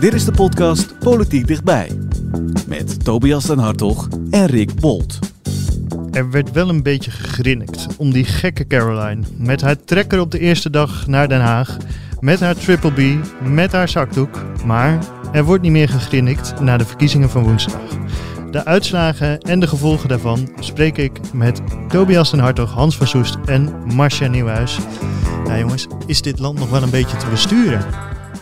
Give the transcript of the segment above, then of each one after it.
Dit is de podcast Politiek Dichtbij. Met Tobias den Hartog en Rick Bolt. Er werd wel een beetje gegrinnikt om die gekke Caroline. Met haar trekker op de eerste dag naar Den Haag. Met haar triple B, met haar zakdoek. Maar er wordt niet meer gegrinnikt na de verkiezingen van woensdag. De uitslagen en de gevolgen daarvan spreek ik met Tobias den Hartog, Hans van Soest en Marcia Nieuwhuis. Ja jongens, is dit land nog wel een beetje te besturen?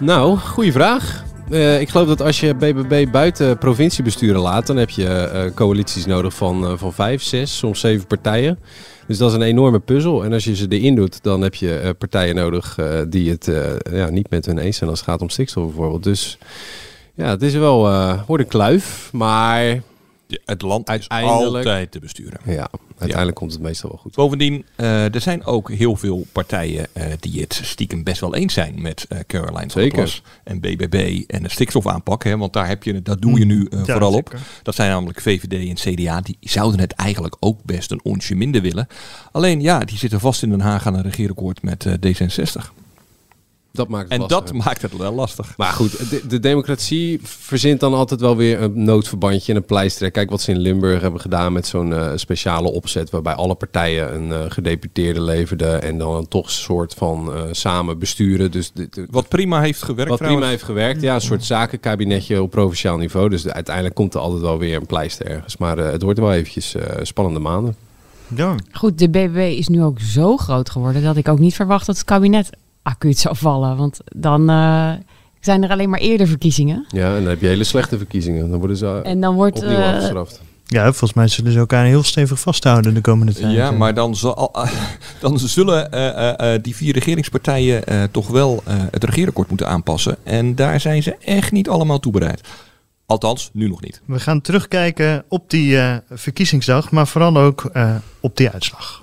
Nou, goede vraag. Uh, ik geloof dat als je BBB buiten provinciebesturen laat, dan heb je uh, coalities nodig van, uh, van vijf, zes, soms zeven partijen. Dus dat is een enorme puzzel. En als je ze erin doet, dan heb je partijen nodig die het ja, niet met hun eens zijn als het gaat om stikstof bijvoorbeeld. Dus ja, het is wel, wordt een kluif, maar het land is altijd te besturen. Ja, uiteindelijk komt het meestal wel goed. Bovendien, uh, er zijn ook heel veel partijen uh, die het stiekem best wel eens zijn met uh, Caroline Zeker. en BBB en de stikstofaanpak. Hè, want daar heb je, dat doe je nu ja, vooral zeker. op. Dat zijn namelijk VVD en CDA. Die zouden het eigenlijk ook best een onsje minder willen. Alleen ja, die zitten vast in Den Haag aan een regeerakkoord met D66. Dat maakt het en dat maakt het wel lastig. Maar goed, de, de, democratie verzint dan altijd wel weer een noodverbandje en een pleister. Kijk wat ze in Limburg hebben gedaan met zo'n uh, speciale opzet... waarbij alle partijen een uh, gedeputeerde leverden... en dan toch een soort van uh, samen besturen. Dus de, wat prima heeft gewerkt Wat prima heeft gewerkt, ja. Een soort zakenkabinetje op provinciaal niveau. Dus uiteindelijk komt er altijd wel weer een pleister ergens. Maar het wordt wel eventjes spannende maanden. Ja. Goed, de BBB is nu ook zo groot geworden... dat ik ook niet verwacht dat het kabinet acuut zou vallen. Want dan uh, zijn er alleen maar eerder verkiezingen. Ja, en dan heb je hele slechte verkiezingen. Dan worden ze en dan wordt, opnieuw uh, afgestraft. Ja, volgens mij zullen ze elkaar heel stevig vasthouden de komende tijd. Ja, maar dan, zal, dan zullen uh, uh, die vier regeringspartijen toch wel het regeerakkoord moeten aanpassen. En daar zijn ze echt niet allemaal toe bereid. Althans, nu nog niet. We gaan terugkijken op die verkiezingsdag, maar vooral ook op die uitslag.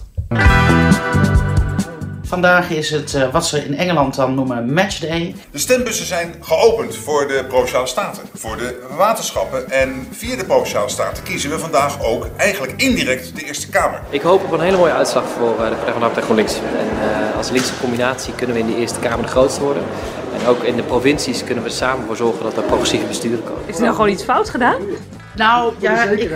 Vandaag is het uh, wat ze in Engeland dan noemen matchday. De stembussen zijn geopend voor de Provinciale Staten, voor de waterschappen. En via de Provinciale Staten kiezen we vandaag ook eigenlijk indirect de Eerste Kamer. Ik hoop op een hele mooie uitslag voor uh, de Partij van de Arbeid en GroenLinks. En uh, als linkse combinatie kunnen we in de Eerste Kamer de grootste worden. En ook in de provincies kunnen we samen voor zorgen dat er progressieve besturen komen. Is er nou gewoon iets fout gedaan? Nou, ja, ik,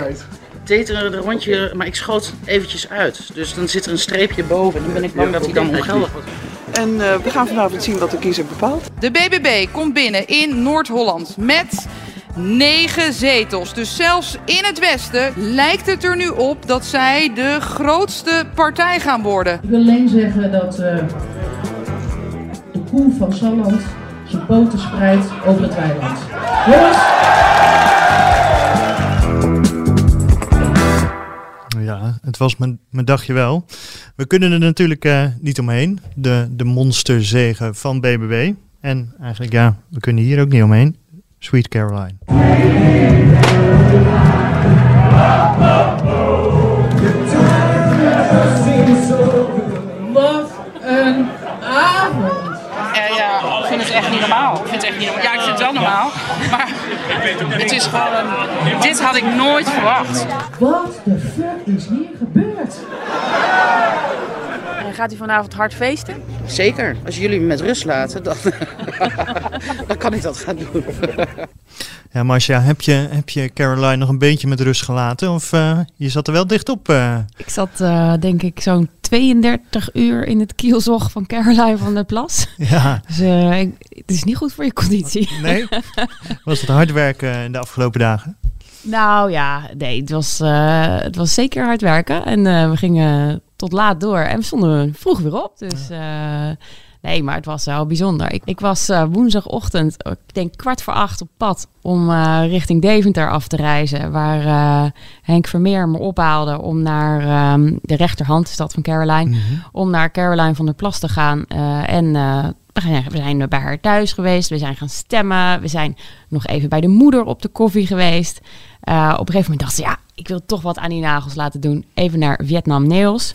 deed er een rondje, maar ik schoot eventjes uit. Dus dan zit er een streepje boven en dan ben ik bang dat hij dan ongeldig wordt. En uh, we gaan vanavond zien wat de kiezer bepaalt. De BBB komt binnen in Noord-Holland met negen zetels. Dus zelfs in het westen lijkt het er nu op dat zij de grootste partij gaan worden. Ik wil alleen zeggen dat uh, de koe van Salland zijn poten spreidt over het weiland. Jongens! Ja, het was mijn, mijn dagje wel. We kunnen er natuurlijk uh, niet omheen. De, de monsterzegen van BBB. En eigenlijk, ja, we kunnen hier ook niet omheen. Sweet Caroline. Wat een avond! Ja, ja, ik vind het echt niet normaal. Ik vind het echt niet normaal. Ja, ik vind het wel normaal. Maar het is gewoon... Dit had ik nooit verwacht. Wat de fuck is hier gebeurd? Gaat u vanavond hard feesten? Zeker. Als jullie me met rust laten, dan, dan kan ik dat gaan doen. Ja, Marcia, heb je, heb je Caroline nog een beetje met rust gelaten? Of uh, je zat er wel dicht op? Uh? Ik zat uh, denk ik zo'n 32 uur in het kielzog van Caroline van der Plas. Ja. Dus ik, het is niet goed voor je conditie. Nee? Was het hard werken in de afgelopen dagen? Nou ja, nee, het was, het was zeker hard werken. En we gingen tot laat door en we stonden vroeg weer op. Dus Nee, maar het was wel bijzonder. Ik, ik was uh, woensdagochtend, ik denk kwart voor acht op pad om uh, richting Deventer af te reizen. Waar Henk Vermeer me ophaalde om naar um, de rechterhand, de stad van Caroline, mm -hmm. om naar Caroline van der Plas te gaan. en we zijn, we zijn bij haar thuis geweest, we zijn gaan stemmen, we zijn nog even bij de moeder op de koffie geweest. op een gegeven moment dacht ze, ja, ik wil toch wat aan die nagels laten doen. Even naar Vietnam Nails.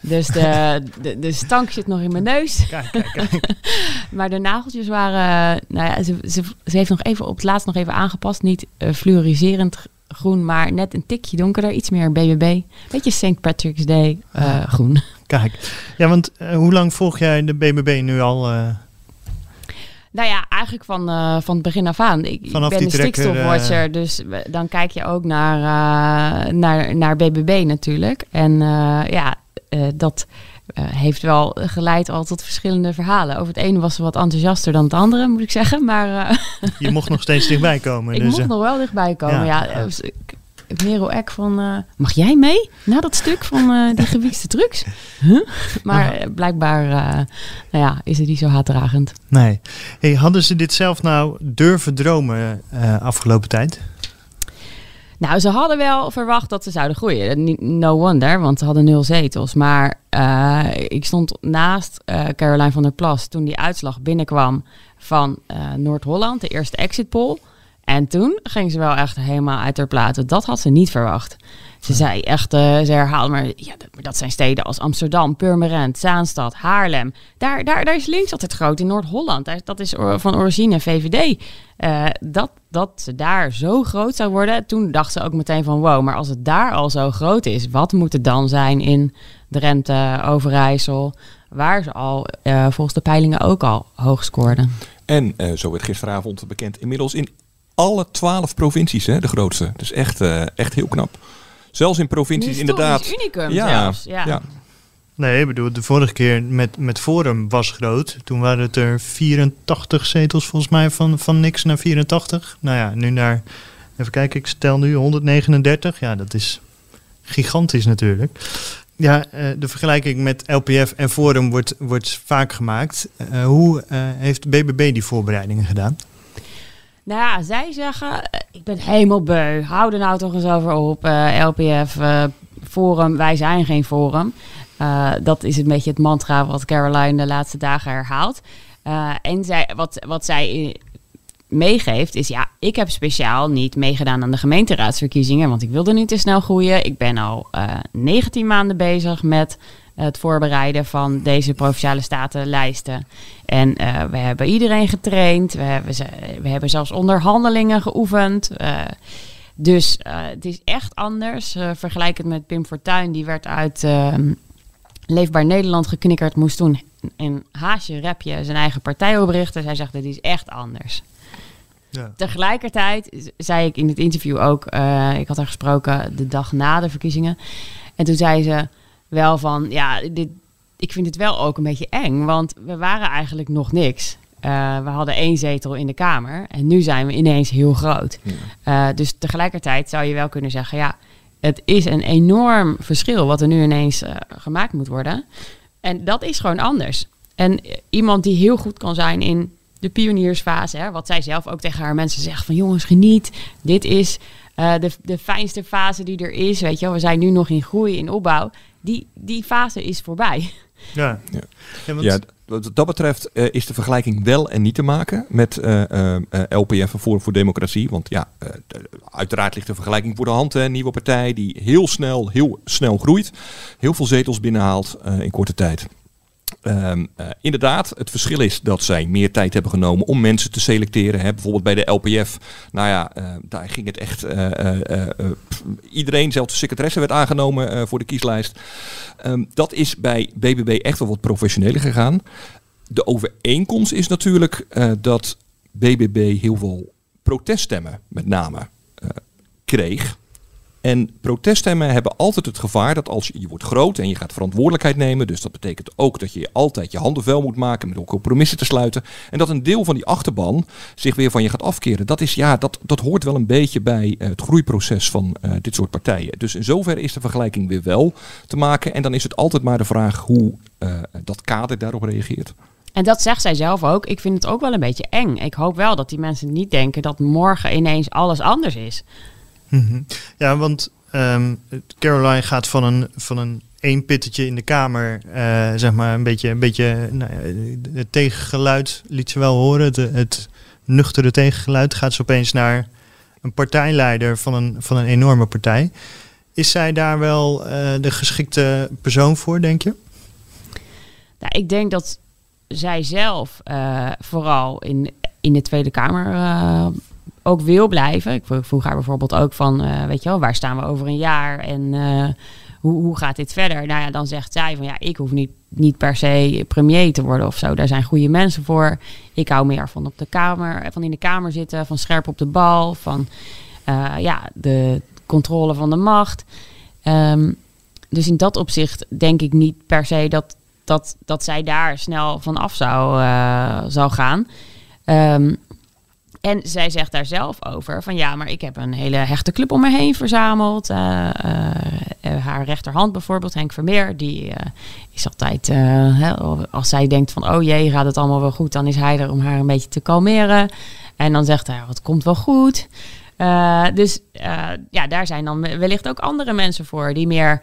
Dus de, de, de stank zit nog in mijn neus. Kijk, kijk, kijk. maar de nageltjes waren... Nou ja, ze, ze, ze, heeft nog even op het laatst nog even aangepast. Niet uh, fluoriserend groen, maar net een tikje donkerder. Iets meer BBB. Beetje St. Patrick's Day uh, groen. Kijk, ja, want uh, hoe lang volg jij de BBB nu al... Nou ja, eigenlijk van, uh, van het begin af aan. Ik, ben de stikstofwatcher, uh, dus dan kijk je ook naar, uh, naar, naar BBB natuurlijk. En ja, dat heeft wel geleid al tot verschillende verhalen. Over het ene was ze wat enthousiaster dan het andere, moet ik zeggen. Maar, je mocht nog steeds dichtbij komen. ik dus, mocht nog wel dichtbij komen, ja. ja Merel Eck van... Uh, mag jij mee naar dat stuk van uh, die gewiekste trucs? Huh? Maar uh, blijkbaar nou ja, is het niet zo haatdragend. Nee. Hey, hadden ze dit zelf nou durven dromen afgelopen tijd? Nou, ze hadden wel verwacht dat ze zouden groeien. No wonder, want ze hadden nul zetels. Maar ik stond naast Caroline van der Plas toen die uitslag binnenkwam van Noord-Holland, de eerste exit poll. En toen ging ze wel echt helemaal uit haar platen. Dat had ze niet verwacht. Ze zei echt, uh, ze herhaalde maar, ja, dat, dat, zijn steden als Amsterdam, Purmerend, Zaanstad, Haarlem. Daar, daar, daar is links altijd groot, in Noord-Holland. Dat is van origine VVD. Uh, dat, dat ze daar zo groot zou worden, toen dacht ze ook meteen van wow, maar als het daar al zo groot is, wat moet het dan zijn in Drenthe, Overijssel, waar ze al uh, volgens de peilingen ook al hoog scoorden. En zo werd gisteravond bekend, inmiddels in alle twaalf provincies, hè, de grootste. Dus echt, uh, echt heel knap. Zelfs in provincies inderdaad. unicum ja, zelfs. Ja. ja. Nee, ik bedoel, de vorige keer met, met Forum was groot. Toen waren het er 84 zetels volgens mij van, van niks naar 84. Nou ja, nu naar, even kijken, ik stel nu 139. Ja, dat is gigantisch natuurlijk. Ja, uh, de vergelijking met LPF en Forum wordt, wordt vaak gemaakt. Uh, hoe heeft BBB die voorbereidingen gedaan? Nou ja, zij zeggen, eh, ik ben helemaal beu. Hou er nou toch eens over op. Eh, LPF, eh, Forum, wij zijn geen Forum. Dat is een beetje het mantra wat Caroline de laatste dagen herhaalt. en zij, wat, wat zij meegeeft is, ja, ik heb speciaal niet meegedaan aan de gemeenteraadsverkiezingen, want ik wilde niet te snel groeien. Ik ben al 19 maanden bezig met het voorbereiden van deze provinciale statenlijsten. En uh, we hebben iedereen getraind. We hebben, ze, we hebben zelfs onderhandelingen geoefend. Uh, dus uh, het is echt anders. vergelijkend met Pim Fortuyn, die werd uit ehm, Leefbaar Nederland geknikkerd. Moest toen een haasje rapje zijn eigen partij oprichten. Zij zegt, dit is echt anders. Ja. Tegelijkertijd zei ik in het interview ook, ik had haar gesproken de dag na de verkiezingen. En toen zei ze wel van, ja, dit, ik vind het wel ook een beetje eng, want we waren eigenlijk nog niks. Uh, we hadden één zetel in de Kamer en nu zijn we ineens heel groot. Ja. Uh, dus tegelijkertijd zou je wel kunnen zeggen, ja, het is een enorm verschil wat er nu ineens uh, gemaakt moet worden. En dat is gewoon anders. En iemand die heel goed kan zijn in de pioniersfase, hè, wat zij zelf ook tegen haar mensen zegt van jongens, geniet, dit is de, de fijnste fase die er is. Weet je, we zijn nu nog in groei, in opbouw die, die fase is voorbij. Ja, ja. ja, want... ja wat dat betreft uh, is de vergelijking wel en niet te maken met uh, uh, LPF en Forum voor Democratie. Want ja, uiteraard ligt de vergelijking voor de hand. Een nieuwe partij die heel snel, heel snel groeit. Heel veel zetels binnenhaalt in korte tijd. Um, uh, inderdaad, het verschil is dat zij meer tijd hebben genomen om mensen te selecteren. Hè. Bijvoorbeeld bij de LPF, nou ja, uh, daar ging het echt. Uh, iedereen, zelfs de secretaresse, werd aangenomen voor de kieslijst. Um, dat is bij BBB echt wel wat professioneler gegaan. De overeenkomst is natuurlijk dat BBB heel veel proteststemmen, met name, kreeg. En proteststemmen hebben altijd het gevaar dat als je, wordt groot en je gaat verantwoordelijkheid nemen, dus dat betekent ook dat je altijd je handen vuil moet maken met compromissen te sluiten. En dat een deel van die achterban zich weer van je gaat afkeren. Dat, is, ja, dat, dat hoort wel een beetje bij uh, het groeiproces van uh, dit soort partijen. Dus in zoverre is de vergelijking weer wel te maken. En dan is het altijd maar de vraag hoe uh, dat kader daarop reageert. En dat zegt zij zelf ook. Ik vind het ook wel een beetje eng. Ik hoop wel dat die mensen niet denken dat morgen ineens alles anders is. Mhm. Ja, want um, Caroline gaat van een, van een één pittetje in de kamer, uh, zeg maar een beetje, een beetje nou ja, het tegengeluid liet ze wel horen. Het, het nuchtere tegengeluid gaat ze opeens naar een partijleider van een, van een enorme partij. Is zij daar wel uh, de geschikte persoon voor, denk je? Nou, ik denk dat zij zelf uh, vooral in, in de Tweede Kamer ook wil blijven. Ik vroeg haar bijvoorbeeld ook van, weet je wel, waar staan we over een jaar en hoe, hoe gaat dit verder? Nou ja, dan zegt zij van ja, ik hoef niet, niet per se premier te worden of zo. Daar zijn goede mensen voor. Ik hou meer van op de kamer, van in de kamer zitten, van scherp op de bal, van ja, de controle van de macht. Um, dus in dat opzicht denk ik niet per se dat, dat, dat zij daar snel van af zou, zou gaan. Um, en zij zegt daar zelf over van ja, maar ik heb een hele hechte club om me heen verzameld. Uh, uh, haar rechterhand bijvoorbeeld, Henk Vermeer, die is altijd, hè, als zij denkt van oh jee, gaat het allemaal wel goed, dan is hij er om haar een beetje te kalmeren. En dan zegt hij, wat komt wel goed. Dus ja, daar zijn dan wellicht ook andere mensen voor die meer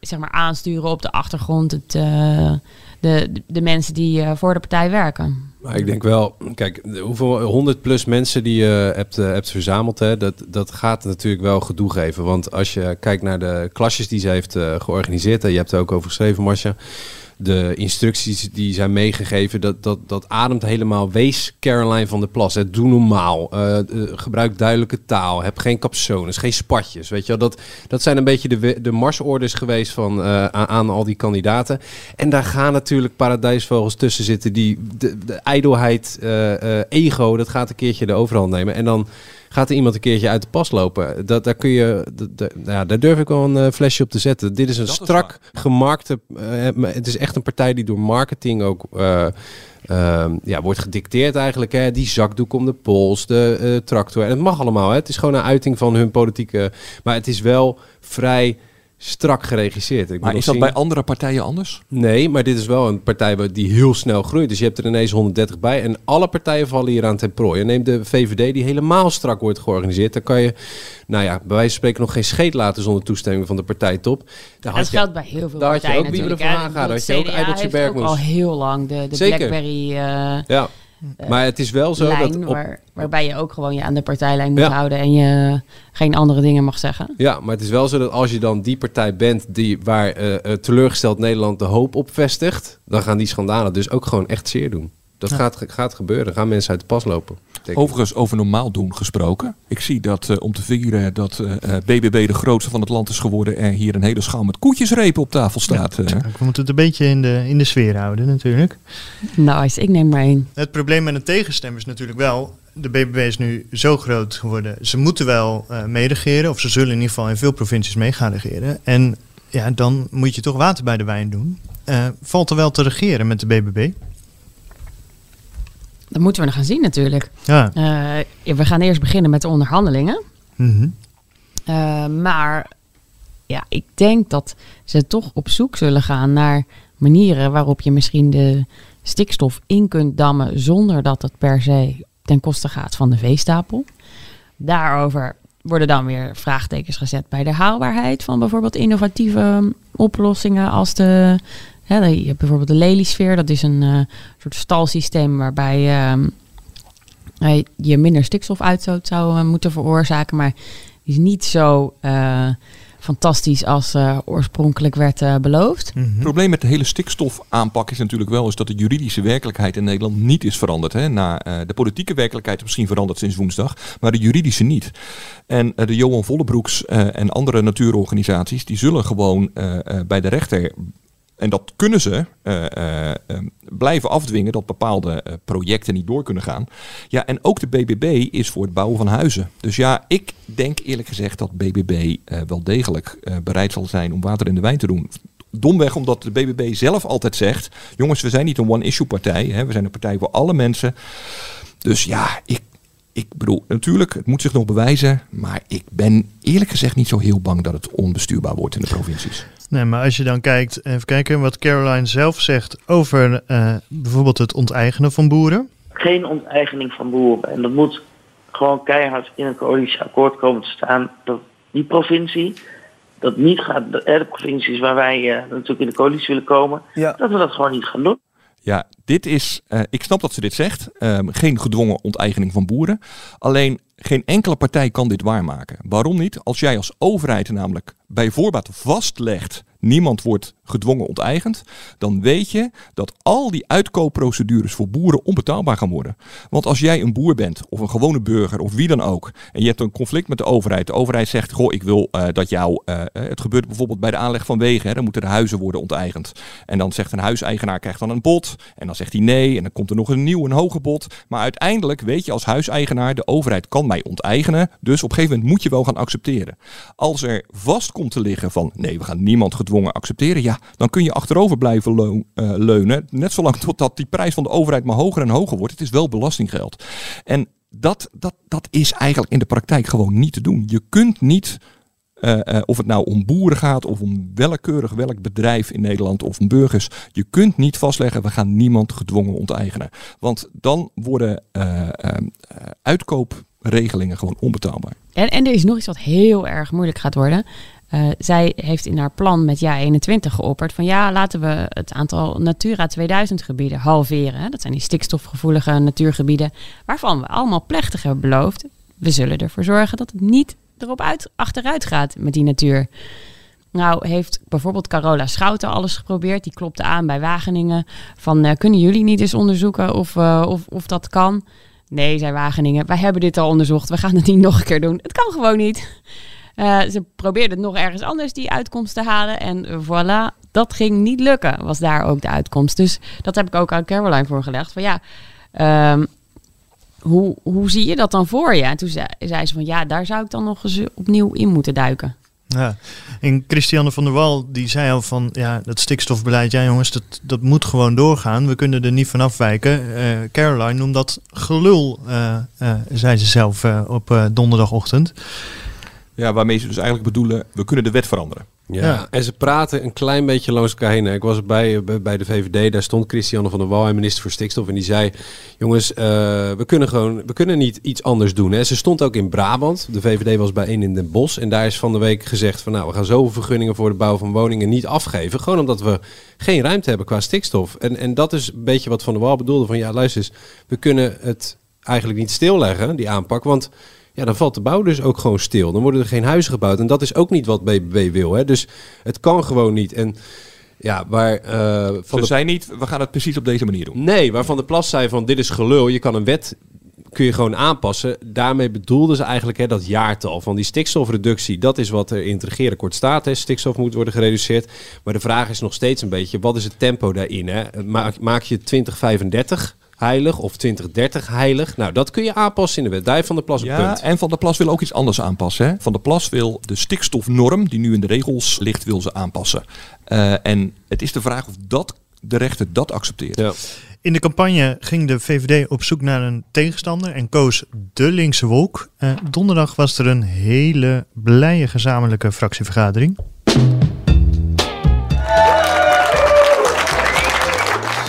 zeg maar aansturen op de achtergrond. Het, de, de mensen die voor de partij werken. Maar ik denk wel, kijk, hoeveel 100 plus mensen die je hebt, hebt verzameld, hè, dat, dat gaat natuurlijk wel gedoe geven. Want als je kijkt naar de klasjes die ze heeft georganiseerd, en je hebt er ook over geschreven, Marcia de instructies die zijn meegegeven, dat, dat, dat ademt helemaal. Wees Caroline van der Plas. Doe normaal. Uh, gebruik duidelijke taal. Heb geen capsones, geen spatjes. Weet je wel? Dat, dat zijn een beetje de, de marsorders geweest van, uh, aan, aan, al die kandidaten. En daar gaan natuurlijk paradijsvogels tussen zitten die de, de ijdelheid, ego, dat gaat een keertje de overhand nemen. En dan gaat er iemand een keertje uit de pas lopen. Dat, daar, kun je, dat, ja, daar durf ik wel een uh, flesje op te zetten. Dit is een strak gemarkte... Uh, het is echt een partij die door marketing ook... Uh, ja, wordt gedicteerd eigenlijk. Hè? Die zakdoek om de pols, de tractor. En het mag allemaal. Hè? Het is gewoon een uiting van hun politieke... Maar het is wel vrij strak geregisseerd. Ik maar is dat bij andere partijen anders? Nee, maar dit is wel een partij die heel snel groeit. Dus je hebt er ineens 130 bij. En alle partijen vallen hier aan ten prooi. En neem de VVD die helemaal strak wordt georganiseerd. Dan kan je, nou ja, bij wijze van spreken nog geen scheet laten zonder toestemming van de partijtop. Daar dat geldt bij heel veel daar partijen had je ook natuurlijk. Van Haga, daar had je ook Eideltje Bergmoes. al heel lang de, de Blackberry... Uh, ja. Uh, maar het is wel zo lijn, dat. Op... Waar, waarbij je ook gewoon je aan de partijlijn moet houden en je geen andere dingen mag zeggen. Ja, maar het is wel zo dat als je dan die partij bent die, waar uh, teleurgesteld Nederland de hoop op vestigt, dan gaan die schandalen dus ook gewoon echt zeer doen. Dat gaat, gaat gebeuren. gaan mensen uit de pas lopen. Overigens, over normaal doen gesproken. Ik zie dat uh, om te vieren dat uh, BBB de grootste van het land is geworden. En hier een hele schaal met koetjesrepen op tafel staat. Ja, we moeten het een beetje in de, in de sfeer houden, natuurlijk. Nice, ik neem maar één. Het probleem met een tegenstem is natuurlijk wel. De BBB is nu zo groot geworden. Ze moeten wel uh, meeregeren. Of ze zullen in ieder geval in veel provincies mee gaan regeren. En ja, dan moet je toch water bij de wijn doen. valt er wel te regeren met de BBB? Dat moeten we nog gaan zien natuurlijk. Ja. Uh, we gaan eerst beginnen met de onderhandelingen. Mm -hmm. uh, maar ja, ik denk dat ze toch op zoek zullen gaan naar manieren waarop je misschien de stikstof in kunt dammen zonder dat het per se ten koste gaat van de veestapel. Daarover worden dan weer vraagtekens gezet bij de haalbaarheid van bijvoorbeeld innovatieve oplossingen als de ja, je hebt bijvoorbeeld de leliesfeer, dat is een uh, soort stalsysteem waarbij uh, je minder stikstofuitstoot zou uh, moeten veroorzaken, maar die is niet zo fantastisch als oorspronkelijk werd beloofd. Mm -hmm. Het probleem met de hele stikstofaanpak is natuurlijk wel is dat de juridische werkelijkheid in Nederland niet is veranderd. Hè? Na, de politieke werkelijkheid is misschien veranderd sinds woensdag, maar de juridische niet. En de Johan Vollebroeks en andere natuurorganisaties die zullen gewoon bij de rechter en dat kunnen ze uh, blijven afdwingen dat bepaalde uh, projecten niet door kunnen gaan. Ja, en ook de BBB is voor het bouwen van huizen. Dus ja, ik denk eerlijk gezegd dat BBB wel degelijk bereid zal zijn om water in de wijn te doen. Domweg omdat de BBB zelf altijd zegt: jongens, we zijn niet een one-issue partij. Hè, we zijn een partij voor alle mensen. Dus ja, ik ik bedoel, natuurlijk, het moet zich nog bewijzen. Maar ik ben eerlijk gezegd niet zo heel bang dat het onbestuurbaar wordt in de provincies. Nee, maar als je dan kijkt, even kijken wat Caroline zelf zegt over uh, bijvoorbeeld het onteigenen van boeren. Geen onteigening van boeren. En dat moet gewoon keihard in een coalitieakkoord komen te staan. Dat die provincie, dat niet gaat, de provincies waar wij uh, natuurlijk in de coalitie willen komen, dat we dat gewoon niet gaan doen. Ja, dit is, uh, ik snap dat ze dit zegt, um, geen gedwongen onteigening van boeren. Alleen geen enkele partij kan dit waarmaken. Waarom niet? Als jij als overheid namelijk bij voorbaat vastlegt niemand wordt gedwongen onteigend, dan weet je dat al die uitkoopprocedures voor boeren onbetaalbaar gaan worden. Want als jij een boer bent, of een gewone burger, of wie dan ook, en je hebt een conflict met de overheid, de overheid zegt, goh, ik wil uh, dat jou, uh, het gebeurt bijvoorbeeld bij de aanleg van wegen, hè, dan moeten de huizen worden onteigend. En dan zegt een huiseigenaar, krijgt dan een bod, en dan zegt hij nee, en dan komt er nog een nieuw, een hoger bod. Maar uiteindelijk weet je als huiseigenaar, de overheid kan mij onteigenen, dus op een gegeven moment moet je wel gaan accepteren. Als er vast komt te liggen van, nee, we gaan niemand gedwongen accepteren, ja, dan kun je achterover blijven uh, leunen. Net zolang totdat die prijs van de overheid maar hoger en hoger wordt. Het is wel belastinggeld. En dat, dat, dat is eigenlijk in de praktijk gewoon niet te doen. Je kunt niet, uh, uh, of het nou om boeren gaat of om willekeurig welk bedrijf in Nederland of burgers, je kunt niet vastleggen, we gaan niemand gedwongen onteigenen. Want dan worden uitkoopregelingen gewoon onbetaalbaar. En, en er is nog iets wat heel erg moeilijk gaat worden. Uh, zij heeft in haar plan met JA 21 geopperd van ja, laten we het aantal Natura 2000 gebieden halveren. Dat zijn die stikstofgevoelige natuurgebieden, waarvan we allemaal plechtig hebben beloofd. We zullen ervoor zorgen dat het niet erop uit, achteruit gaat met die natuur. Nou heeft bijvoorbeeld Carola Schouten alles geprobeerd. Die klopte aan bij Wageningen van uh, kunnen jullie niet eens onderzoeken of, uh, of, of dat kan? Nee, zei Wageningen, wij hebben dit al onderzocht. We gaan het niet nog een keer doen. Het kan gewoon niet. Uh, ze probeerde nog ergens anders die uitkomst te halen. En voilà, dat ging niet lukken, was daar ook de uitkomst. Dus dat heb ik ook aan Caroline voorgelegd. Van ja, um, hoe, hoe zie je dat dan voor je? En toen zei, ze van ja, daar zou ik dan nog eens opnieuw in moeten duiken. Ja, en Christiane van der Wal die zei al van ja, dat stikstofbeleid, ja jongens, dat, dat moet gewoon doorgaan. We kunnen er niet van afwijken. Uh, Caroline noemt dat gelul, uh, zei ze zelf op donderdagochtend. Ja, waarmee ze dus eigenlijk bedoelen, we kunnen de wet veranderen. Ja. ja. en ze praten een klein beetje langs elkaar heen. Ik was bij, bij de VVD, daar stond Christiane van der Wal, minister voor Stikstof. En die zei, jongens, uh, we kunnen gewoon, we kunnen niet iets anders doen. Hè. Ze stond ook in Brabant. De VVD was bijeen in Den Bosch. En daar is van de week gezegd van, nou, we gaan zoveel vergunningen voor de bouw van woningen niet afgeven. Gewoon omdat we geen ruimte hebben qua stikstof. En, en dat is een beetje wat Van der Wal bedoelde. Van, ja, luister eens, we kunnen het eigenlijk niet stilleggen, die aanpak. Want ja, dan valt de bouw dus ook gewoon stil. Dan worden er geen huizen gebouwd. En dat is ook niet wat BBB wil. Hè? Dus het kan gewoon niet. En ja, waar... Uh, van de... zijn niet, we gaan het precies op deze manier doen. Nee, waarvan de Plas zei van dit is gelul. Je kan een wet kun je gewoon aanpassen. Daarmee bedoelden ze eigenlijk hè, dat jaartal van die stikstofreductie. Dat is wat er in het regeerakkoord staat. Hè. Stikstof moet worden gereduceerd. Maar de vraag is nog steeds een beetje, wat is het tempo daarin? Hè? Maak, maak je 2035 heilig of 2030 heilig. Nou, dat kun je aanpassen in de wet. Daar Van de Plas ja, punt. En Van der Plas wil ook iets anders aanpassen. Hè? Van der Plas wil de stikstofnorm, die nu in de regels ligt, wil ze aanpassen. Uh, en het is de vraag of dat de rechter dat accepteert. Ja. In de campagne ging de VVD op zoek naar een tegenstander en koos de linkse wolk. Uh, donderdag was er een hele blije gezamenlijke fractievergadering.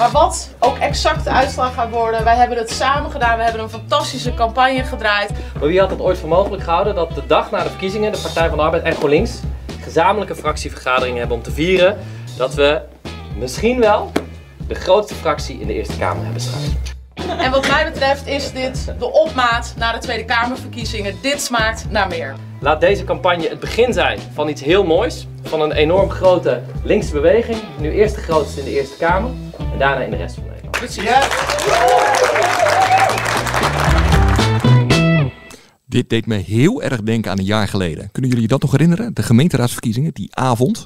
Maar wat ook exact de uitslag gaat worden, wij hebben het samen gedaan. We hebben een fantastische campagne gedraaid. Maar wie had het ooit voor mogelijk gehouden dat de dag na de verkiezingen de Partij van de Arbeid en GroenLinks gezamenlijke fractievergaderingen hebben om te vieren dat we misschien wel de grootste fractie in de Eerste Kamer hebben straks. En wat mij betreft is dit de opmaat naar de Tweede Kamerverkiezingen. Dit smaakt naar meer. Laat deze campagne het begin zijn van iets heel moois. Van een enorm grote linkse beweging. Nu eerst de grootste in de Eerste Kamer en daarna in de rest van Nederland. Precies. Dit deed me heel erg denken aan een jaar geleden. Kunnen jullie dat nog herinneren? De gemeenteraadsverkiezingen, die avond.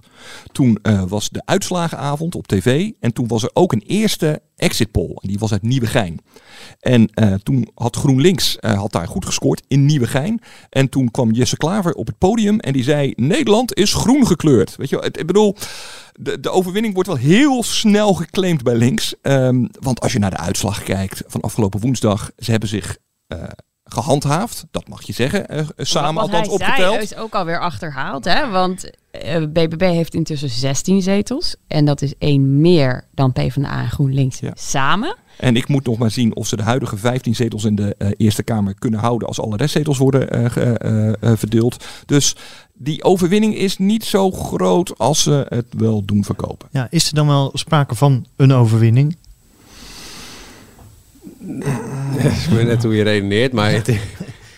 Toen uh, was de uitslagenavond op tv. En toen was er ook een eerste exit poll. Die was uit Nieuwegein. En uh, toen had GroenLinks uh, had daar goed gescoord in Nieuwegein. En toen kwam Jesse Klaver op het podium en die zei... Nederland is groen gekleurd. Weet je, het, ik bedoel... De, de, overwinning wordt wel heel snel geclaimd bij links. Um, want als je naar de uitslag kijkt van afgelopen woensdag... ze hebben zich gehandhaafd. Dat mag je zeggen, uh, samen Wat althans hij opgeteld. Zei, is ook alweer achterhaald, hè? want uh, BBB heeft intussen 16 zetels. En dat is één meer dan PvdA en GroenLinks ja. samen. En ik moet nog maar zien of ze de huidige 15 zetels in de uh, Eerste Kamer kunnen houden als alle restzetels worden verdeeld. Dus die overwinning is niet zo groot als ze het wel doen verkopen. Ja, is er dan wel sprake van een overwinning? Ik weet net hoe je redeneert, maar het, ik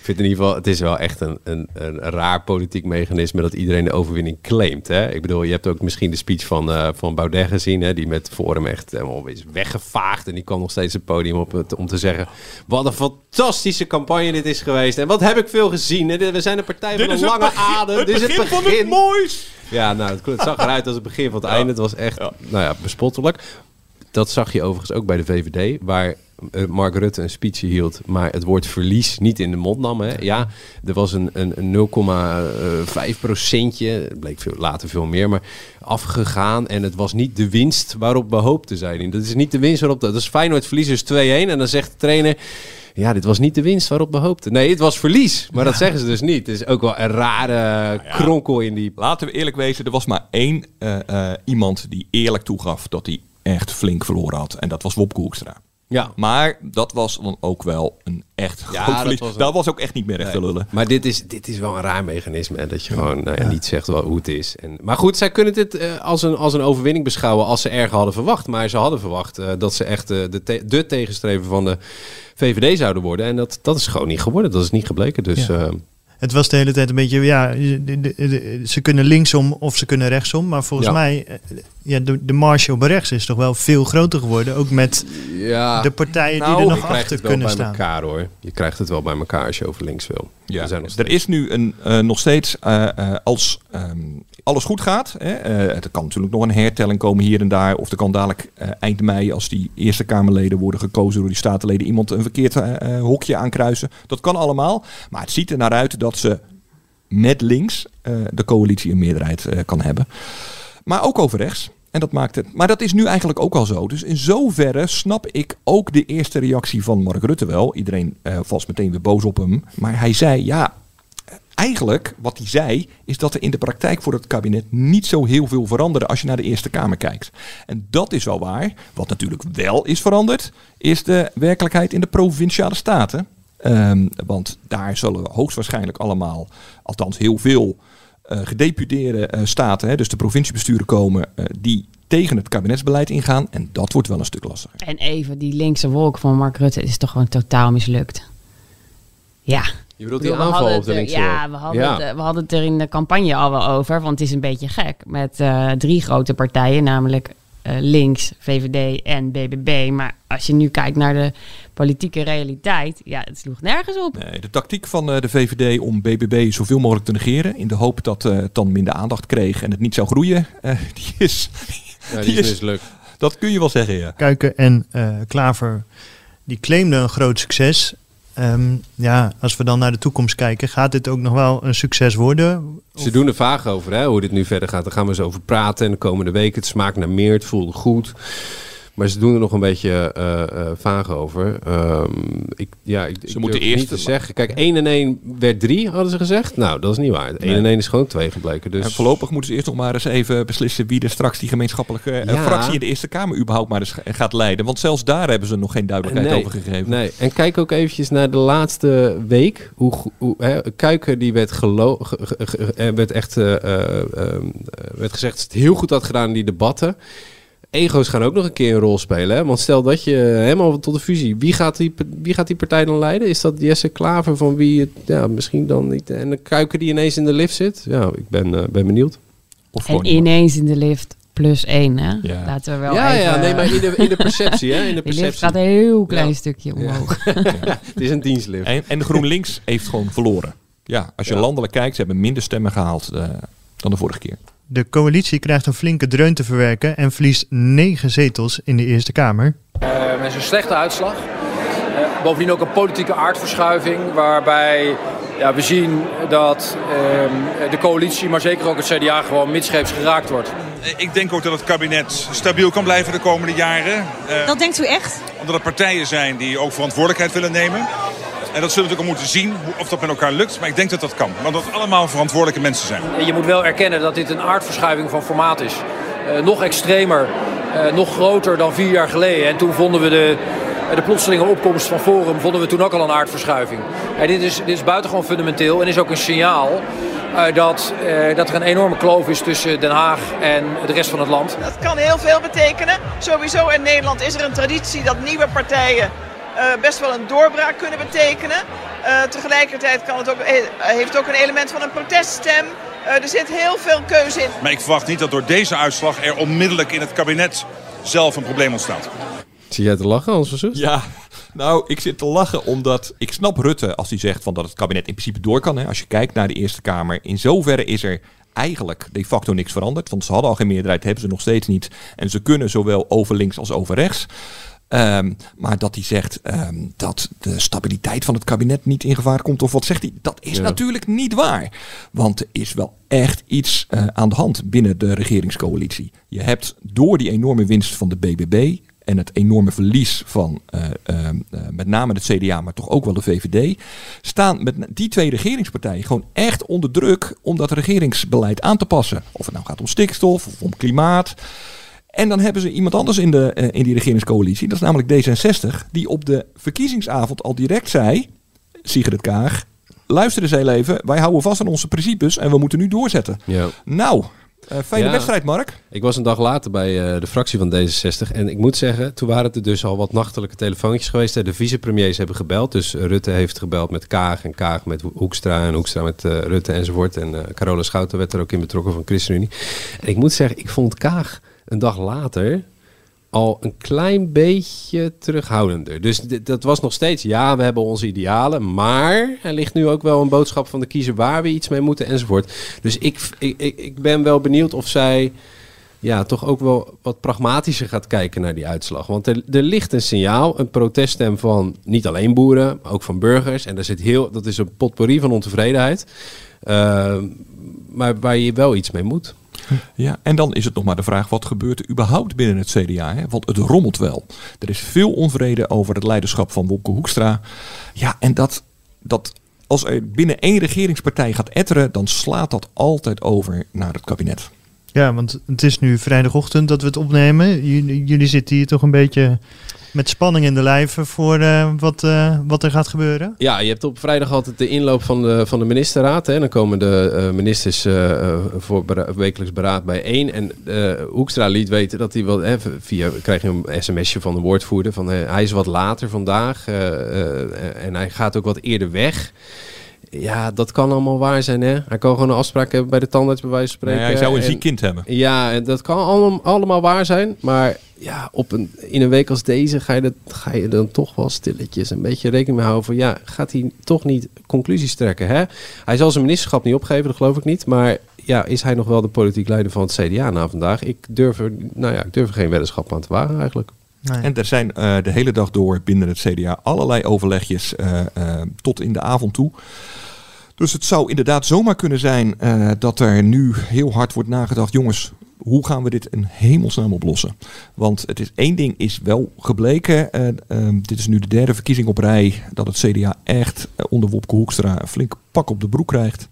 vind in ieder geval, het is wel echt een, een, een raar politiek mechanisme dat iedereen de overwinning claimt. Hè? Ik bedoel, je hebt ook misschien de speech van, uh, van Baudet gezien, hè, die met Forum echt helemaal is weggevaagd. En die kwam nog steeds het podium op het, om te zeggen, wat een fantastische campagne dit is geweest. En wat heb ik veel gezien. We zijn een partij van een lange begin, adem. Dit is het begin van het moois. Ja, nou, het, het zag eruit als het begin van het einde. Het was echt, nou ja, bespottelijk. Dat zag je overigens ook bij de VVD, waar Mark Rutte een speech hield, maar het woord verlies niet in de mond nam. Hè. Ja, er was een, een, een 0,5 procentje, het bleek veel, later veel meer, maar afgegaan. En het was niet de winst waarop we hoopten, hij. Dat is niet de winst waarop... Dat is Feyenoord verliezers 2-1 en dan zegt de trainer... Ja, dit was niet de winst waarop we hoopten. Nee, het was verlies. Maar dat zeggen ze dus niet. Het is ook wel een rare kronkel in die... Laten we eerlijk wezen, er was maar één uh, uh, iemand die eerlijk toegaf dat hij echt flink verloren had. En dat was Wopke Hoekstra. Ja. Maar dat was dan ook wel een echt Ja, groot dat was Dat ook- was, ook echt niet meer echt te lullen. Maar dit is, dit is wel een raar mechanisme. hè, Dat je gewoon nou ja, niet zegt wel hoe het is. En, maar goed, zij kunnen dit eh, als, een, als een overwinning beschouwen als ze erger hadden verwacht. Maar ze hadden verwacht eh, dat ze echt eh, de, te- de tegenstrever van de VVD zouden worden. En dat, dat is gewoon niet geworden. Dat is niet gebleken. Dus Ja. eh, Het was de hele tijd een beetje, ja, de- de- de- ze kunnen linksom of ze kunnen rechtsom. Maar volgens Ja. mij, ja, de, de marge op rechts is toch wel veel groter geworden. Ook met ja. de partijen die Nou, er je nog krijgt achter het wel kunnen bij staan. elkaar hoor. Je krijgt het wel bij elkaar als je over links wil. Ja, Er zijn nog er is nu een, eh, nog steeds, eh, eh, als ehm, alles goed gaat, hè, eh, er kan natuurlijk nog een hertelling komen hier en daar, of er kan dadelijk eind mei, als die Eerste Kamerleden worden gekozen door die statenleden, iemand een verkeerd hokje aankruisen. Dat kan allemaal, maar het ziet er naar uit dat ze met links eh, de coalitie een meerderheid eh, kan hebben. Maar ook over rechts. En dat maakt het. Maar dat is nu eigenlijk ook al zo. Dus in zoverre snap ik ook de eerste reactie van Mark Rutte wel. Iedereen was meteen weer boos op hem. Maar hij zei ja. Eigenlijk, wat hij zei, is dat er in de praktijk voor het kabinet niet zo heel veel veranderde als je naar de Eerste Kamer kijkt. En dat is wel waar. Wat natuurlijk wel is veranderd, is de werkelijkheid in de provinciale staten. Ehm, want daar zullen we hoogstwaarschijnlijk allemaal, althans heel veel, gedeputeerde eh, staten, hè, dus de provinciebesturen komen, eh, die tegen het kabinetsbeleid ingaan. En dat wordt wel een stuk lastiger. En even, die linkse wolk van Mark Rutte is toch gewoon totaal mislukt. Ja. Je bedoelt die aanval hadden op de linkse Ja, wolk? we hadden, Ja. Het, eh, we hadden het er in de campagne al wel over. Want het is een beetje gek. Met eh, drie grote partijen, namelijk eh, links, VVD en BBB. Maar als je nu kijkt naar de politieke realiteit, ja, het sloeg nergens op. Nee, de tactiek van eh, de VVD om BBB zoveel mogelijk te negeren, in de hoop dat eh, het dan minder aandacht kreeg en het niet zou groeien, eh, die is, Ja, die is mislukt. Dat kun je wel zeggen, ja. Kuiken en eh, Klaver, die claimden een groot succes. Ehm, ja, als we dan naar de toekomst kijken, gaat dit ook nog wel een succes worden? Ze doen er vaag over hè, hoe dit nu verder gaat. Daar gaan we eens over praten. En de komende weken, het smaakt naar meer, het voelde goed. Maar ze doen er nog een beetje eh, vaag over. Ehm, ik, ja, ik, ik moeten eerst niet te zeggen. Kijk, 1 en 1 werd 3, hadden ze gezegd. Nou, dat is niet waar. 1 Nee. en 1 is gewoon 2 gebleken. Dus En voorlopig moeten ze eerst nog maar eens even beslissen wie er straks die gemeenschappelijke eh, fractie in de Eerste Kamer überhaupt maar eens ga- gaat leiden. Want zelfs daar hebben ze nog geen duidelijkheid Nee, over gegeven. Nee, en kijk ook eventjes naar de laatste week. Hoe, hoe hè, Kuiken die werd, gelo ge- ge- ge- werd echt eh, eh, eh, werd gezegd dat ze het heel goed had gedaan in die debatten. Ego's gaan ook nog een keer een rol spelen. Hè? Want stel dat je helemaal tot de fusie. Wie gaat, die, wie gaat die partij dan leiden? Is dat Jesse Klaver van wie het ja, misschien dan niet. En de Kuiken die ineens in de lift zit? Ja, ik ben, eh, ben benieuwd. Of En ineens in de lift plus één, hè? Laten we wel Ja, even... ja, nee, maar in de, in de perceptie, hè? In de Die perceptie. gaat een heel klein Ja. stukje Ja. omhoog. Het is een dienstlift. En, en GroenLinks heeft gewoon verloren. Ja, als je Ja. landelijk kijkt, ze hebben minder stemmen gehaald eh, dan de vorige keer. De coalitie krijgt een flinke dreun te verwerken en verliest negen zetels in de Eerste Kamer. Eh, met een slechte uitslag. Eh, bovendien ook een politieke aardverschuiving waarbij ja, we zien dat ehm, de coalitie, maar zeker ook het CDA gewoon midscheeps geraakt wordt. Ik denk ook dat het kabinet stabiel kan blijven de komende jaren. Eh, Dat denkt u echt? Omdat er partijen zijn die ook verantwoordelijkheid willen nemen. En dat zullen we natuurlijk moeten zien of dat met elkaar lukt. Maar ik denk dat dat kan. Want dat allemaal verantwoordelijke mensen zijn. Je moet wel erkennen dat dit een aardverschuiving van formaat is. Uh, nog extremer, uh, nog groter dan vier jaar geleden. En toen vonden we de, de plotselinge opkomst van Forum vonden we toen ook al een aardverschuiving. En dit, is, dit is buitengewoon fundamenteel en is ook een signaal uh, dat, uh, dat er een enorme kloof is tussen Den Haag en de rest van het land. Dat kan heel veel betekenen. Sowieso in Nederland is er een traditie dat nieuwe partijen best wel een doorbraak kunnen betekenen. tegelijkertijd kan het ook, heeft het ook een element van een proteststem. er zit heel veel keuze in. Maar ik verwacht niet dat door deze uitslag er onmiddellijk in het kabinet zelf een probleem ontstaat. Zie jij te lachen, Hans van Ja, nou, ik zit te lachen omdat ik snap Rutte als hij zegt van dat het kabinet in principe door kan. Hè. Als je kijkt naar de Eerste Kamer, in zoverre is er eigenlijk de facto niks veranderd. Want ze hadden al geen meerderheid, hebben ze nog steeds niet. En ze kunnen zowel over links als over rechts. Um, maar dat hij zegt um, dat de stabiliteit van het kabinet niet in gevaar komt, of wat zegt hij? Dat is ja. natuurlijk niet waar. Want er is wel echt iets uh, aan de hand binnen de regeringscoalitie. Je hebt door die enorme winst van de BBB en het enorme verlies van uh, uh, met name het CDA, maar toch ook wel de VVD, staan met die twee regeringspartijen gewoon echt onder druk om dat regeringsbeleid aan te passen. Of het nou gaat om stikstof of om klimaat. En dan hebben ze iemand anders in, de, uh, in die regeringscoalitie, dat is namelijk D66, die op de verkiezingsavond al direct zei, Sigrid Kaag, luister eens heel even, wij houden vast aan onze principes en we moeten nu doorzetten. Ja. Nou, uh, fijne ja, wedstrijd, Mark. Ik was een dag later bij uh, de fractie van D66. En ik moet zeggen, toen waren er dus al wat nachtelijke telefoontjes geweest. De vicepremiers hebben gebeld. Dus Rutte heeft gebeld met Kaag en Kaag met Hoekstra en Hoekstra met uh, Rutte enzovoort. En Carola Schouten werd er ook in betrokken van ChristenUnie. En ik moet zeggen, ik vond Kaag een dag later al een klein beetje terughoudender. Dus dat was nog steeds, ja, we hebben onze idealen, maar er ligt nu ook wel een boodschap van de kiezer waar we iets mee moeten enzovoort. Dus ik, ik, ik ben wel benieuwd of zij ja, toch ook wel wat pragmatischer gaat kijken naar die uitslag. Want er, ligt een signaal, een proteststem van niet alleen boeren, maar ook van burgers. En daar zit heel, dat is een potpourri van ontevredenheid. Uh, maar waar je wel iets mee moet. Ja, en dan is het nog maar de vraag, wat gebeurt er überhaupt binnen het CDA? Hè? Want het rommelt wel. Er is veel onvrede over het leiderschap van Wopke Hoekstra. Ja, en dat, dat als er binnen één regeringspartij gaat etteren, dan slaat dat altijd over naar het kabinet. Ja, want het is nu vrijdagochtend dat we het opnemen. Jullie, zitten hier toch een beetje met spanning in de lijven voor uh, wat, uh, wat er gaat gebeuren? Ja, je hebt op vrijdag altijd de inloop van de, van de ministerraad. Hè. Dan komen de uh, ministers voor wekelijks beraad bijeen. En Hoekstra liet weten dat hij wel... Hè, via krijg je een sms'je van de woordvoerder... van hij is wat later vandaag en hij gaat ook wat eerder weg... Ja, dat kan allemaal waar zijn, hè? Hij kan gewoon een afspraak hebben bij de tandarts, bij wijze van spreken. Ja, hij zou een ziek kind hebben. Ja, dat kan allemaal, allemaal waar zijn. Maar ja, op een, in een week als deze ga je, dat, ga je dan toch wel stilletjes een beetje rekening mee houden van... Ja, gaat hij toch niet conclusies trekken, hè? Hij zal zijn ministerschap niet opgeven, dat geloof ik niet. Maar ja, is hij nog wel de politiek leider van het CDA na vandaag? Ik durf er, nou ja, ik durf er geen weddenschap aan te wagen eigenlijk. En er zijn uh, de hele dag door binnen het CDA allerlei overlegjes uh, uh, tot in de avond toe. Dus het zou inderdaad zomaar kunnen zijn dat er nu heel hard wordt nagedacht. Jongens, hoe gaan we dit in hemelsnaam oplossen? Want het is één ding is wel gebleken. dit is nu de derde verkiezing op rij. Dat het CDA echt onder Wopke Hoekstra een flink pak op de broek krijgt.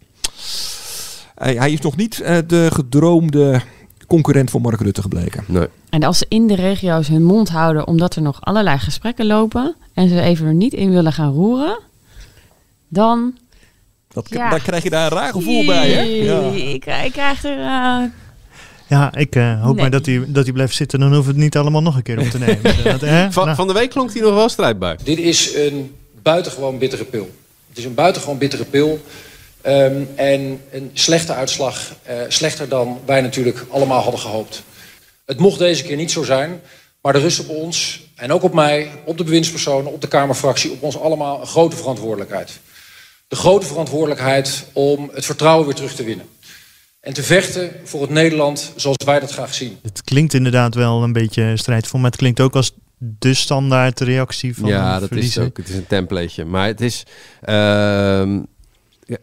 hij is nog niet de gedroomde concurrent voor Mark Rutte gebleken. Nee. En als ze in de regio's hun mond houden omdat er nog allerlei gesprekken lopen en ze even er niet in willen gaan roeren, dan. Dat, ja. Dan krijg je daar een raar gevoel bij. Hè? Ja. Ik, ik krijg er. Uh... Ja, ik uh, hoop nee. maar dat hij, dat hij blijft zitten. Dan hoeven we het niet allemaal nog een keer op te nemen. dat, hè? Van, nou. van de week klonk hij nog wel strijdbaar. Dit is een buitengewoon bittere pil. Het is een buitengewoon bittere pil. Um, en een slechte uitslag, uh, slechter dan wij natuurlijk allemaal hadden gehoopt. Het mocht deze keer niet zo zijn, maar er rust op ons en ook op mij, op de bewindspersonen, op de Kamerfractie, op ons allemaal een grote verantwoordelijkheid. De grote verantwoordelijkheid om het vertrouwen weer terug te winnen. En te vechten voor het Nederland zoals wij dat graag zien. Het klinkt inderdaad wel een beetje strijdvol, maar het klinkt ook als de standaard reactie van Ja, dat verliezen. is ook. Het is een templateje. Maar het is... Uh,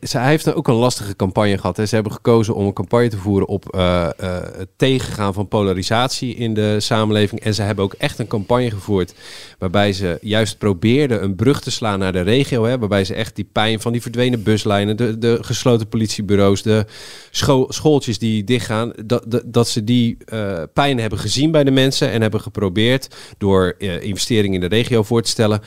hij heeft ook een lastige campagne gehad. Hè. Ze hebben gekozen om een campagne te voeren op uh, het tegengaan van polarisatie in de samenleving. En ze hebben ook echt een campagne gevoerd waarbij ze juist probeerden een brug te slaan naar de regio. Hè, waarbij ze echt die pijn van die verdwenen buslijnen, de, de gesloten politiebureaus, de schooltjes die dichtgaan, dat, dat, dat ze die uh, pijn hebben gezien bij de mensen en hebben geprobeerd door investeringen in de regio voor te stellen,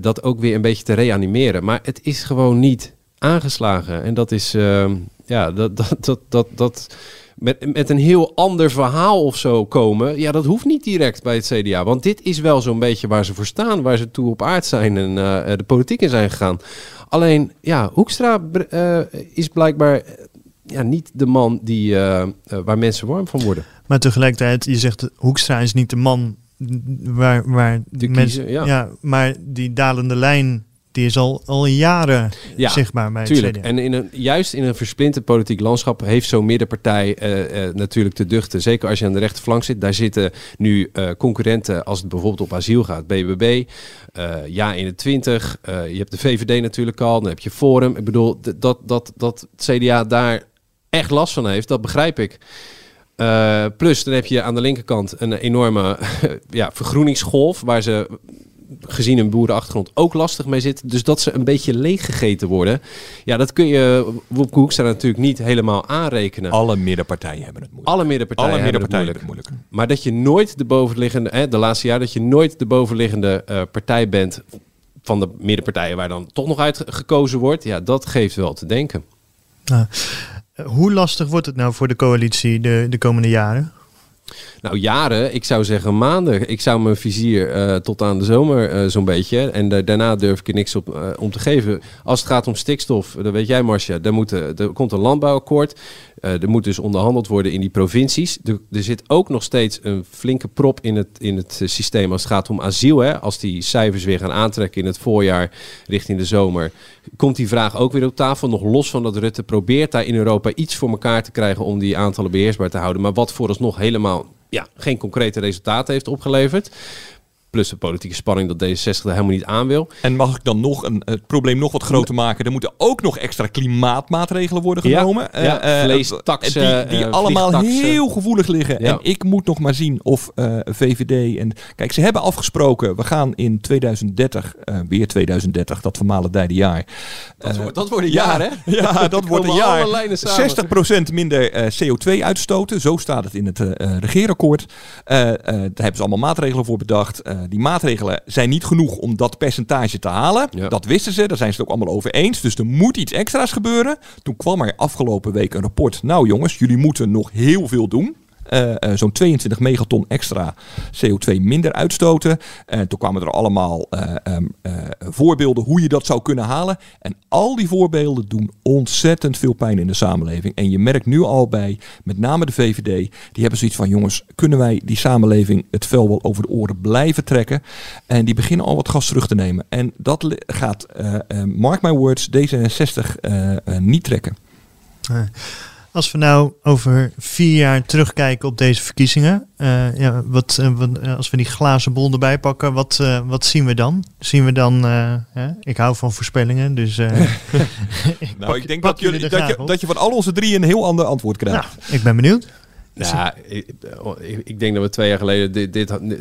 dat ook weer een beetje te reanimeren. Maar het is gewoon niet aangeslagen. En dat is, uh, ja, dat, dat, dat, dat, dat met, met een heel ander verhaal of zo komen. Ja, dat hoeft niet direct bij het CDA. Want dit is wel zo'n beetje waar ze voor staan, waar ze toe op aard zijn en uh, de politiek in zijn gegaan. Alleen, ja, Hoekstra uh, is blijkbaar ja, niet de man die, waar mensen warm van worden. Maar tegelijkertijd, je zegt Hoekstra is niet de man waar, waar de mensen, ja. ja. maar die dalende lijn die is al, al jaren ja, zichtbaar bij tuurlijk. En in een, juist in een versplinterd politiek landschap heeft zo'n middenpartij uh, uh, natuurlijk te duchten. Zeker als je aan de rechterflank zit. Daar zitten nu uh, concurrenten als het bijvoorbeeld op asiel gaat. BBB, Ja 21. je hebt de VVD natuurlijk al. Dan heb je Forum. Ik bedoel, dat, dat, dat het CDA daar echt last van heeft, dat begrijp ik. plus, dan heb je aan de linkerkant een enorme ja, vergroeningsgolf... waar ze gezien een boerenachtergrond ook lastig mee zit. Dus dat ze een beetje leeggegeten worden. Ja, dat kun je Wopke Hoekstra natuurlijk niet helemaal aanrekenen. Alle middenpartijen hebben het moeilijk. Alle middenpartijen, Alle middenpartijen hebben het moeilijk. Maar dat je nooit de bovenliggende, hè, de laatste jaar, dat je nooit de bovenliggende uh, partij bent van de middenpartijen waar dan toch nog uitgekozen wordt. Ja, dat geeft wel te denken. Nou, hoe lastig wordt het nou voor de coalitie de, de komende jaren? Nou, jaren. Ik zou zeggen maanden. Ik zou mijn vizier uh, tot aan de zomer uh, zo'n beetje. En daarna durf ik er niks op uh, om te geven. Als het gaat om stikstof, dan weet jij Marcia, moet, er komt een landbouwakkoord. er moet dus onderhandeld worden in die provincies. Er, er, zit ook nog steeds een flinke prop in het, in het systeem als het gaat om asiel. Hè. Als die cijfers weer gaan aantrekken in het voorjaar richting de zomer, komt die vraag ook weer op tafel. Nog los van dat Rutte probeert daar in Europa iets voor elkaar te krijgen om die aantallen beheersbaar te houden. Maar wat vooralsnog helemaal ja, geen concrete resultaten heeft opgeleverd. Plus de politieke spanning dat D66 er helemaal niet aan wil. En mag ik dan nog een, het probleem nog wat groter maken? Er moeten ook nog extra klimaatmaatregelen worden genomen. Ja, ja uh, vleestaxen. Die, die allemaal heel gevoelig liggen. En ik moet nog maar zien of uh, VVD en... Kijk, ze hebben afgesproken, we gaan in 2030, uh, weer 2030, dat vermalendijde jaar. Dat, wordt, dat wordt een jaar, hè? Ja, dat wordt een jaar. 60% minder CO2 uitstoten. Zo staat het in het regeerakkoord. daar hebben ze allemaal maatregelen voor bedacht. Eh, die maatregelen zijn niet genoeg om dat percentage te halen. Dat wisten ze, daar zijn ze het ook allemaal over eens. Dus er moet iets extra's gebeuren. Toen kwam er afgelopen week een rapport. Nou jongens, jullie moeten nog heel veel doen. Uh, uh, zo'n 22 megaton extra CO2 minder uitstoten. En uh, toen kwamen er allemaal um, voorbeelden hoe je dat zou kunnen halen. En al die voorbeelden doen ontzettend veel pijn in de samenleving. En je merkt nu al bij, met name de VVD, die hebben zoiets van: jongens, kunnen wij die samenleving het vel wel over de oren blijven trekken? En die beginnen al wat gas terug te nemen. En dat gaat, mark my words, D66 niet trekken. Als we nou over vier jaar terugkijken op deze verkiezingen, uh, ja, wat, uh, wat, als we die glazen bol erbij pakken, wat, uh, wat zien we dan? Zien we dan, ik hou van voorspellingen, dus ik nou, ik denk dat, jullie, dat, je, dat je van al onze drie een heel ander antwoord krijgt. Nou, ik ben benieuwd. Nou, ik, ik, denk dat we twee jaar geleden dit,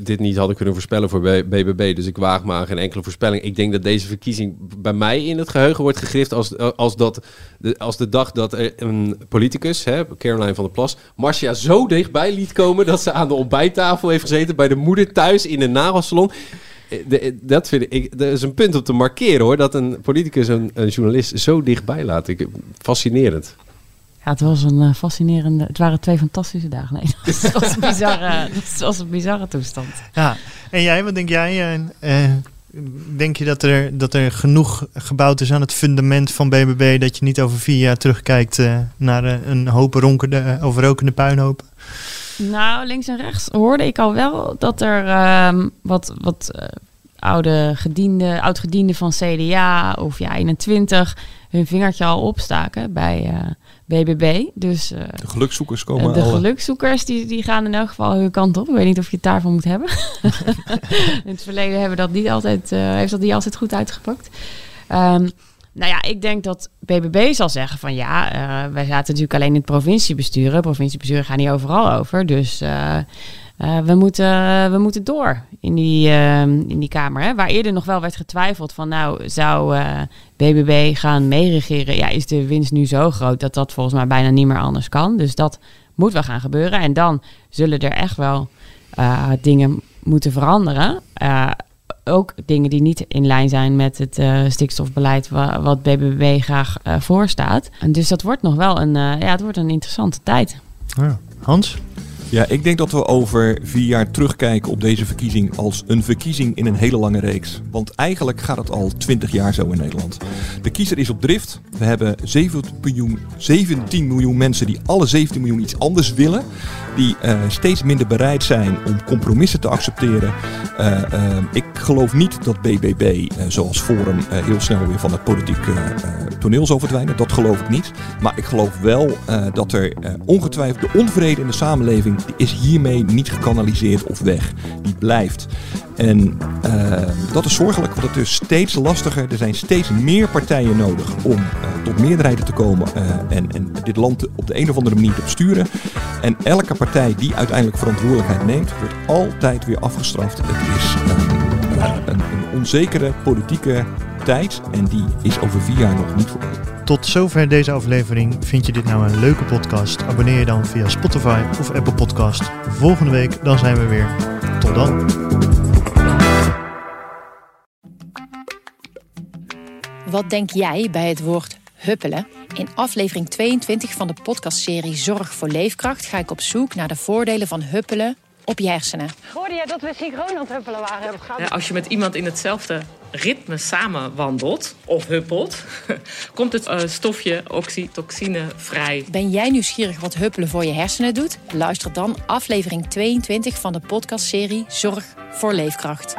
dit, niet hadden kunnen voorspellen voor BBB. Dus ik waag maar geen enkele voorspelling. Ik denk dat deze verkiezing bij mij in het geheugen wordt gegrift als, als, dat, als de dag dat een politicus, hè, Caroline van der Plas, Marcia zo dichtbij liet komen dat ze aan de ontbijttafel heeft gezeten bij de moeder thuis in de nagelsalon. dat vind ik, dat is een punt om te markeren hoor, dat een politicus een, een journalist zo dichtbij laat. Ik, fascinerend. Ja, het was een uh, fascinerende. Het waren twee fantastische dagen. Nee, het was een bizarre, het was een bizarre toestand. Ja, en jij, wat denk jij? Uh, denk je dat er, dat er genoeg gebouwd is aan het fundament van BBB dat je niet over vier jaar terugkijkt uh, naar een hoop ronkende, overrokende puinhopen? Nou, links en rechts hoorde ik al wel dat er uh, wat, wat oude gedienden, oud-gedienden van CDA of ja 21 hun vingertje al opstaken bij BBB. Dus, uh, de gelukzoekers komen De gelukzoekers die, die gaan in elk geval hun kant op. Ik weet niet of je het daarvan moet hebben. in het verleden hebben dat niet altijd, uh, heeft dat niet altijd goed uitgepakt. Um, Nou ja, ik denk dat BBB zal zeggen van ja, uh, wij zaten natuurlijk alleen in het provinciebestuur. Het provinciebestuur gaat niet overal over. Dus uh, we, moeten, we moeten door in die, in die Kamer. Hè? Waar eerder nog wel werd getwijfeld van nou, zou BBB gaan meeregeren? Ja, is de winst nu zo groot dat dat volgens mij bijna niet meer anders kan. Dus dat moet wel gaan gebeuren. En dan zullen er echt wel dingen moeten veranderen ook dingen die niet in lijn zijn met het stikstofbeleid wa wat BBB graag voorstaat. En dus dat wordt nog wel een, ja, het wordt een interessante tijd. Ja. Hans? Ja, ik denk dat we over vier jaar terugkijken op deze verkiezing als een verkiezing in een hele lange reeks. Want eigenlijk gaat het al twintig jaar zo in Nederland. De kiezer is op drift. We hebben 17 miljoen, 17 miljoen mensen die alle 17 miljoen iets anders willen. Die uh, steeds minder bereid zijn om compromissen te accepteren. Uh, uh, ik geloof niet dat BBB, zoals Forum, heel snel weer van het politieke toneel zal verdwijnen. Dat geloof ik niet. Maar ik geloof wel dat er ongetwijfeld de onvrede in de samenleving die is hiermee niet gekanaliseerd of weg. Die blijft. En uh, dat is zorgelijk, want het is steeds lastiger. Er zijn steeds meer partijen nodig om uh, tot meerderheden te komen uh, en, en, dit land op de een of andere manier te besturen. En elke partij die uiteindelijk verantwoordelijkheid neemt, wordt altijd weer afgestraft. Het is een, een, een onzekere politieke tijd en die is over vier jaar nog niet voorbij. Tot zover deze aflevering. Vind je dit nou een leuke podcast? Abonneer je dan via Spotify of Apple Podcast. Volgende week dan zijn we weer. Tot dan. Wat denk jij bij het woord huppelen? In aflevering 22 van de podcastserie Zorg voor Leefkracht ga ik op zoek naar de voordelen van huppelen op je hersenen. Hoorde jij dat we synchroon aan het huppelen waren? Ja, als je met iemand in hetzelfde ritme samen wandelt of huppelt, komt het uh, stofje oxytocine vrij. Ben jij nieuwsgierig wat huppelen voor je hersenen doet? Luister dan aflevering 22 van de podcastserie Zorg voor Leefkracht.